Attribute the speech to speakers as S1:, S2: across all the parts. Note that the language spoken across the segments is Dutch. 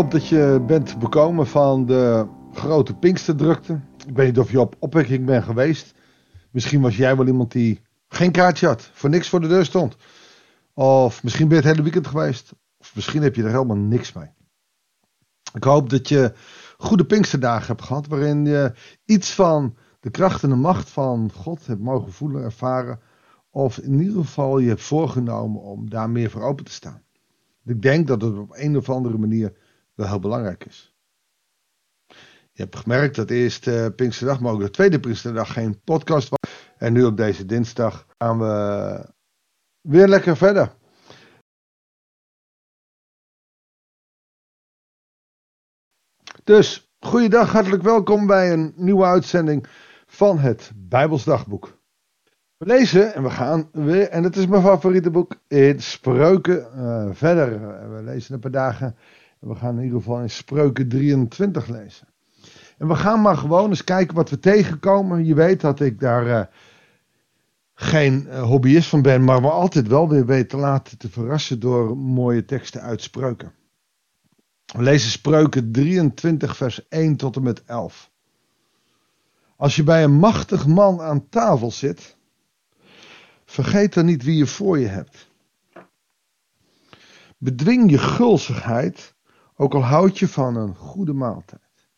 S1: hoop dat je bent bekomen van de grote Pinksterdrukte. Ik weet niet of je op opwekking bent geweest. Misschien was jij wel iemand die geen kaartje had, voor niks voor de deur stond. Of misschien ben je het hele weekend geweest. Of misschien heb je er helemaal niks mee. Ik hoop dat je goede Pinksterdagen hebt gehad, waarin je iets van de kracht en de macht van God hebt mogen voelen, ervaren. Of in ieder geval je hebt voorgenomen om daar meer voor open te staan. Ik denk dat het op een of andere manier wel heel belangrijk is. Je hebt gemerkt dat eerst uh, Pinksterdag, maar ook de tweede Pinksterdag geen podcast was. En nu op deze dinsdag gaan we weer lekker verder. Dus, goeiedag, hartelijk welkom bij een nieuwe uitzending van het Bijbelsdagboek. We lezen en we gaan weer, en het is mijn favoriete boek, in Spreuken uh, verder. We lezen een paar dagen en we gaan in ieder geval in Spreuken 23 lezen. En we gaan maar gewoon eens kijken wat we tegenkomen. Je weet dat ik daar uh, geen uh, hobbyist van ben, maar we altijd wel weer weten te laten te verrassen door mooie teksten uit Spreuken. We lezen Spreuken 23 vers 1 tot en met 11. Als je bij een machtig man aan tafel zit Vergeet dan niet wie je voor je hebt. Bedwing je gulzigheid, ook al houd je van een goede maaltijd.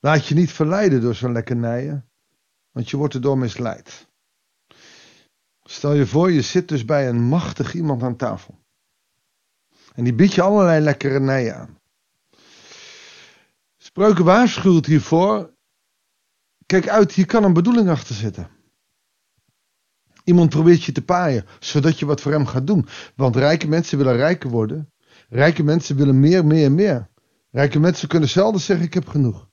S1: Laat je niet verleiden door zo'n lekkernijen, want je wordt erdoor misleid. Stel je voor, je zit dus bij een machtig iemand aan tafel. En die biedt je allerlei lekkernijen aan. Spreuken waarschuwt hiervoor. Kijk uit, hier kan een bedoeling achter zitten. Iemand probeert je te paaien, zodat je wat voor hem gaat doen. Want rijke mensen willen rijker worden. Rijke mensen willen meer, meer, meer. Rijke mensen kunnen zelden zeggen: Ik heb genoeg.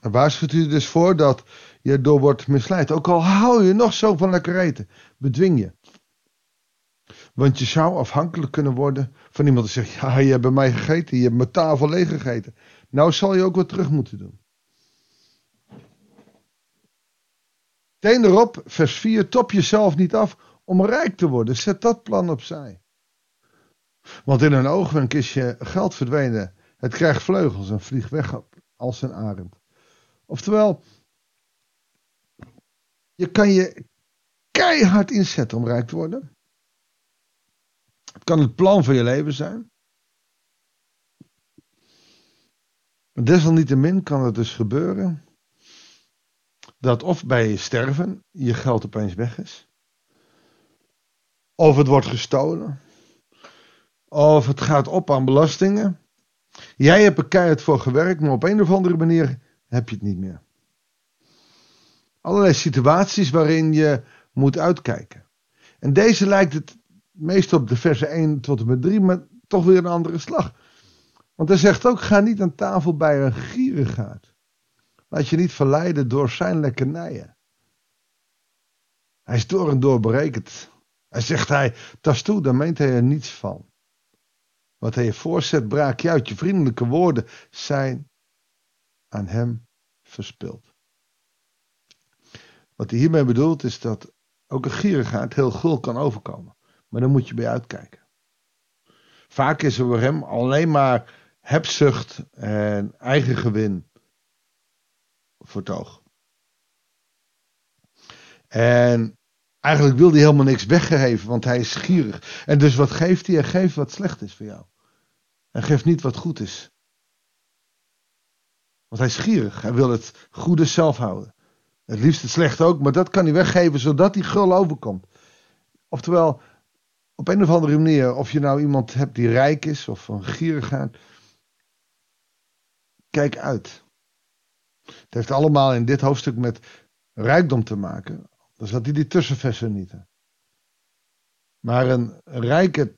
S1: En waarschuwt u dus voor dat je door wordt misleid. Ook al hou je nog zo van lekker eten, bedwing je. Want je zou afhankelijk kunnen worden van iemand die zegt: Ja, je hebt bij mij gegeten, je hebt mijn tafel leeg gegeten. Nou zal je ook wat terug moeten doen. Teen erop, vers 4, top jezelf niet af om rijk te worden. Zet dat plan opzij. Want in een oogwenk is je geld verdwenen. Het krijgt vleugels en vliegt weg als een arend. Oftewel, je kan je keihard inzetten om rijk te worden. Het kan het plan van je leven zijn. Desalniettemin kan het dus gebeuren dat of bij je sterven je geld opeens weg is. Of het wordt gestolen. Of het gaat op aan belastingen. Jij hebt er keihard voor gewerkt, maar op een of andere manier heb je het niet meer. Allerlei situaties waarin je moet uitkijken. En deze lijkt het meest op de versen 1 tot en met 3, maar toch weer een andere slag. Want hij zegt ook: ga niet aan tafel bij een gierigaard. Laat je niet verleiden door zijn lekkernijen. Hij is door en door berekend. Hij zegt hij, tas toe, daar meent hij er niets van. Wat hij je voorzet, braak je uit. Je vriendelijke woorden zijn aan hem verspild. Wat hij hiermee bedoelt is dat ook een gierigaard heel gul kan overkomen. Maar dan moet je bij uitkijken. Vaak is er voor hem alleen maar hebzucht en eigen gewin vertoog. En eigenlijk wil hij helemaal niks weggeven, want hij is gierig. En dus wat geeft hij? Hij geeft wat slecht is voor jou. Hij geeft niet wat goed is. Want hij is gierig. Hij wil het goede zelf houden. Het liefst het slechte ook, maar dat kan hij weggeven zodat hij gul overkomt. Oftewel, op een of andere manier, of je nou iemand hebt die rijk is of van gierigheid. Kijk uit. Het heeft allemaal in dit hoofdstuk met rijkdom te maken. Dan zat hij die tussenversen niet. Maar een rijke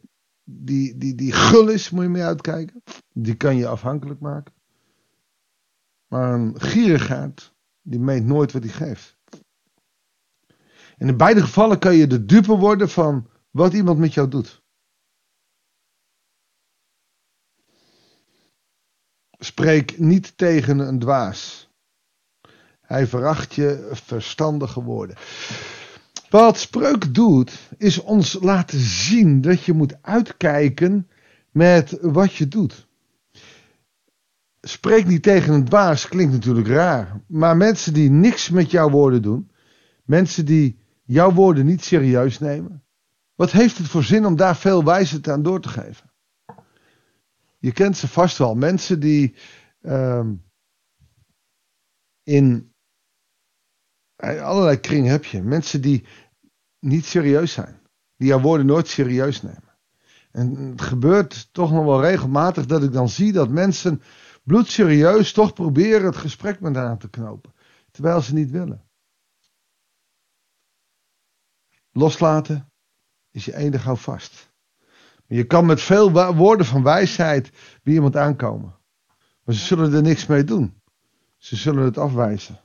S1: die, die, die gul is, moet je mee uitkijken. Die kan je afhankelijk maken. Maar een gierigaard, die meent nooit wat hij geeft. En in beide gevallen kan je de dupe worden van wat iemand met jou doet. Spreek niet tegen een dwaas. Hij veracht je verstandige woorden. Wat spreuk doet, is ons laten zien dat je moet uitkijken met wat je doet. Spreek niet tegen een dwaas klinkt natuurlijk raar. Maar mensen die niks met jouw woorden doen, mensen die jouw woorden niet serieus nemen, wat heeft het voor zin om daar veel wijsheid aan door te geven? Je kent ze vast wel. Mensen die ehm, in allerlei kringen heb je. Mensen die niet serieus zijn. Die jouw woorden nooit serieus nemen. En het gebeurt toch nog wel regelmatig dat ik dan zie dat mensen bloedserieus toch proberen het gesprek met haar aan te knopen. Terwijl ze niet willen. Loslaten is je enige houvast. Je kan met veel woorden van wijsheid bij iemand aankomen. Maar ze zullen er niks mee doen. Ze zullen het afwijzen.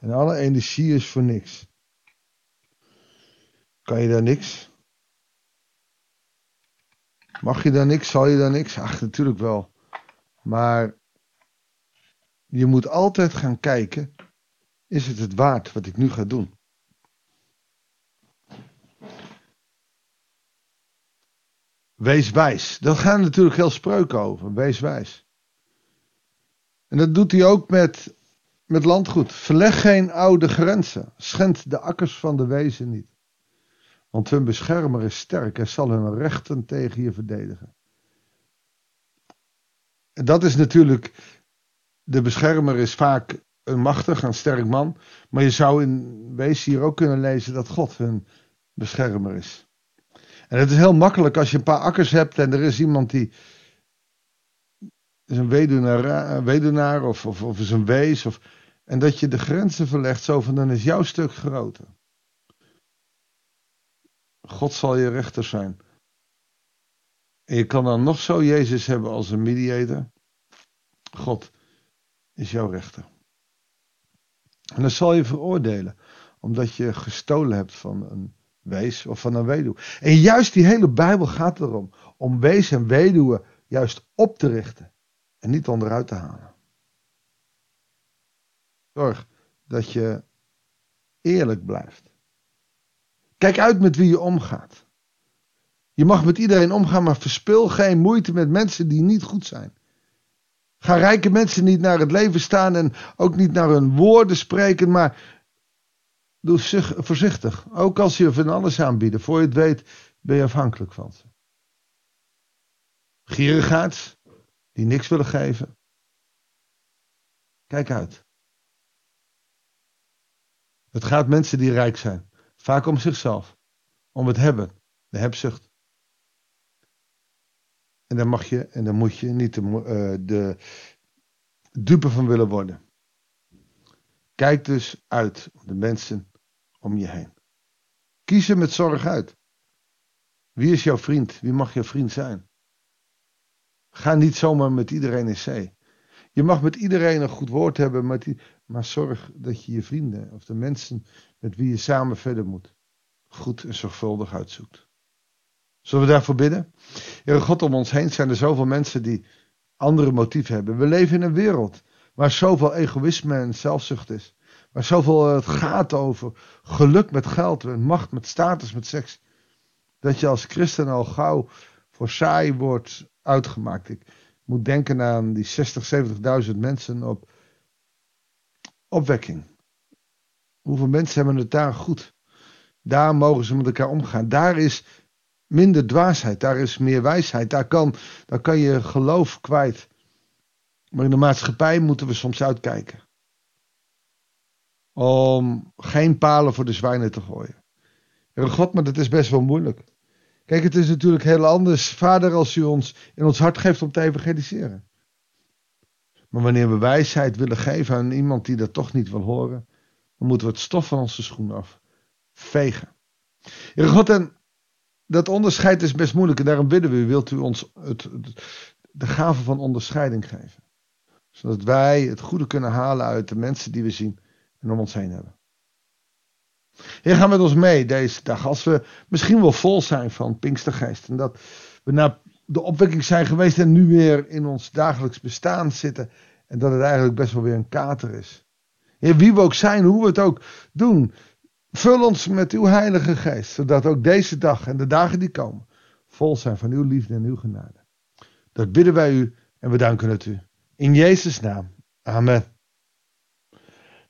S1: En alle energie is voor niks. Kan je daar niks? Mag je daar niks? Zal je daar niks? Ach, natuurlijk wel. Maar je moet altijd gaan kijken: is het het waard wat ik nu ga doen? Wees wijs. Dat gaan natuurlijk heel spreuken over. Wees wijs. En dat doet hij ook met, met landgoed. Verleg geen oude grenzen. Schend de akkers van de wezen niet. Want hun beschermer is sterk en zal hun rechten tegen je verdedigen. En dat is natuurlijk. De beschermer is vaak een machtig en sterk man. Maar je zou in wezen hier ook kunnen lezen dat God hun beschermer is. En het is heel makkelijk als je een paar akkers hebt en er is iemand die is een weduwnaar, weduwnaar of, of, of is een wees. Of, en dat je de grenzen verlegt zo van dan is jouw stuk groter. God zal je rechter zijn. En je kan dan nog zo Jezus hebben als een mediator. God is jouw rechter. En dan zal je veroordelen, omdat je gestolen hebt van een wees of van een weduwe. En juist die hele Bijbel gaat erom, om wees en weduwe juist op te richten en niet onderuit te halen. Zorg dat je eerlijk blijft. Kijk uit met wie je omgaat. Je mag met iedereen omgaan, maar verspil geen moeite met mensen die niet goed zijn. Ga rijke mensen niet naar het leven staan en ook niet naar hun woorden spreken, maar doe voorzichtig. Ook als je van alles aanbieden, voor je het weet ben je afhankelijk van ze. Gierigaards, die niks willen geven. Kijk uit. Het gaat mensen die rijk zijn. Vaak om zichzelf. Om het hebben. De hebzucht. En daar mag je en daar moet je niet de, uh, de dupe van willen worden. Kijk dus uit op de mensen om je heen. Kies ze met zorg uit. Wie is jouw vriend? Wie mag jouw vriend zijn? Ga niet zomaar met iedereen in zee. Je mag met iedereen een goed woord hebben, maar, die, maar zorg dat je je vrienden of de mensen met wie je samen verder moet, goed en zorgvuldig uitzoekt. Zullen we daarvoor bidden? Heere God, om ons heen zijn er zoveel mensen die andere motieven hebben. We leven in een wereld waar zoveel egoïsme en zelfzucht is. Waar zoveel het gaat over geluk met geld, en macht met status, met seks. Dat je als christen al gauw voor saai wordt uitgemaakt. Ik moet denken aan die 60, 70.000 mensen op opwekking. Hoeveel mensen hebben het daar goed? Daar mogen ze met elkaar omgaan. Daar is minder dwaasheid, daar is meer wijsheid. Daar kan, daar kan je geloof kwijt. Maar in de maatschappij moeten we soms uitkijken. Om geen palen voor de zwijnen te gooien. God, maar dat is best wel moeilijk. Kijk, het is natuurlijk heel anders, vader, als u ons in ons hart geeft om te evangeliseren. Maar wanneer we wijsheid willen geven aan iemand die dat toch niet wil horen, dan moeten we het stof van onze schoenen af vegen. Heer God, en dat onderscheid is best moeilijk en daarom bidden we, wilt u ons het, de gave van onderscheiding geven. Zodat wij het goede kunnen halen uit de mensen die we zien en om ons heen hebben. Heer, ga met ons mee deze dag. Als we misschien wel vol zijn van Pinkstergeest. En dat we naar de opwekking zijn geweest en nu weer in ons dagelijks bestaan zitten. En dat het eigenlijk best wel weer een kater is. Heer, wie we ook zijn, hoe we het ook doen. Vul ons met uw heilige geest. Zodat ook deze dag en de dagen die komen vol zijn van uw liefde en uw genade. Dat bidden wij u en we danken het u. In Jezus' naam. Amen.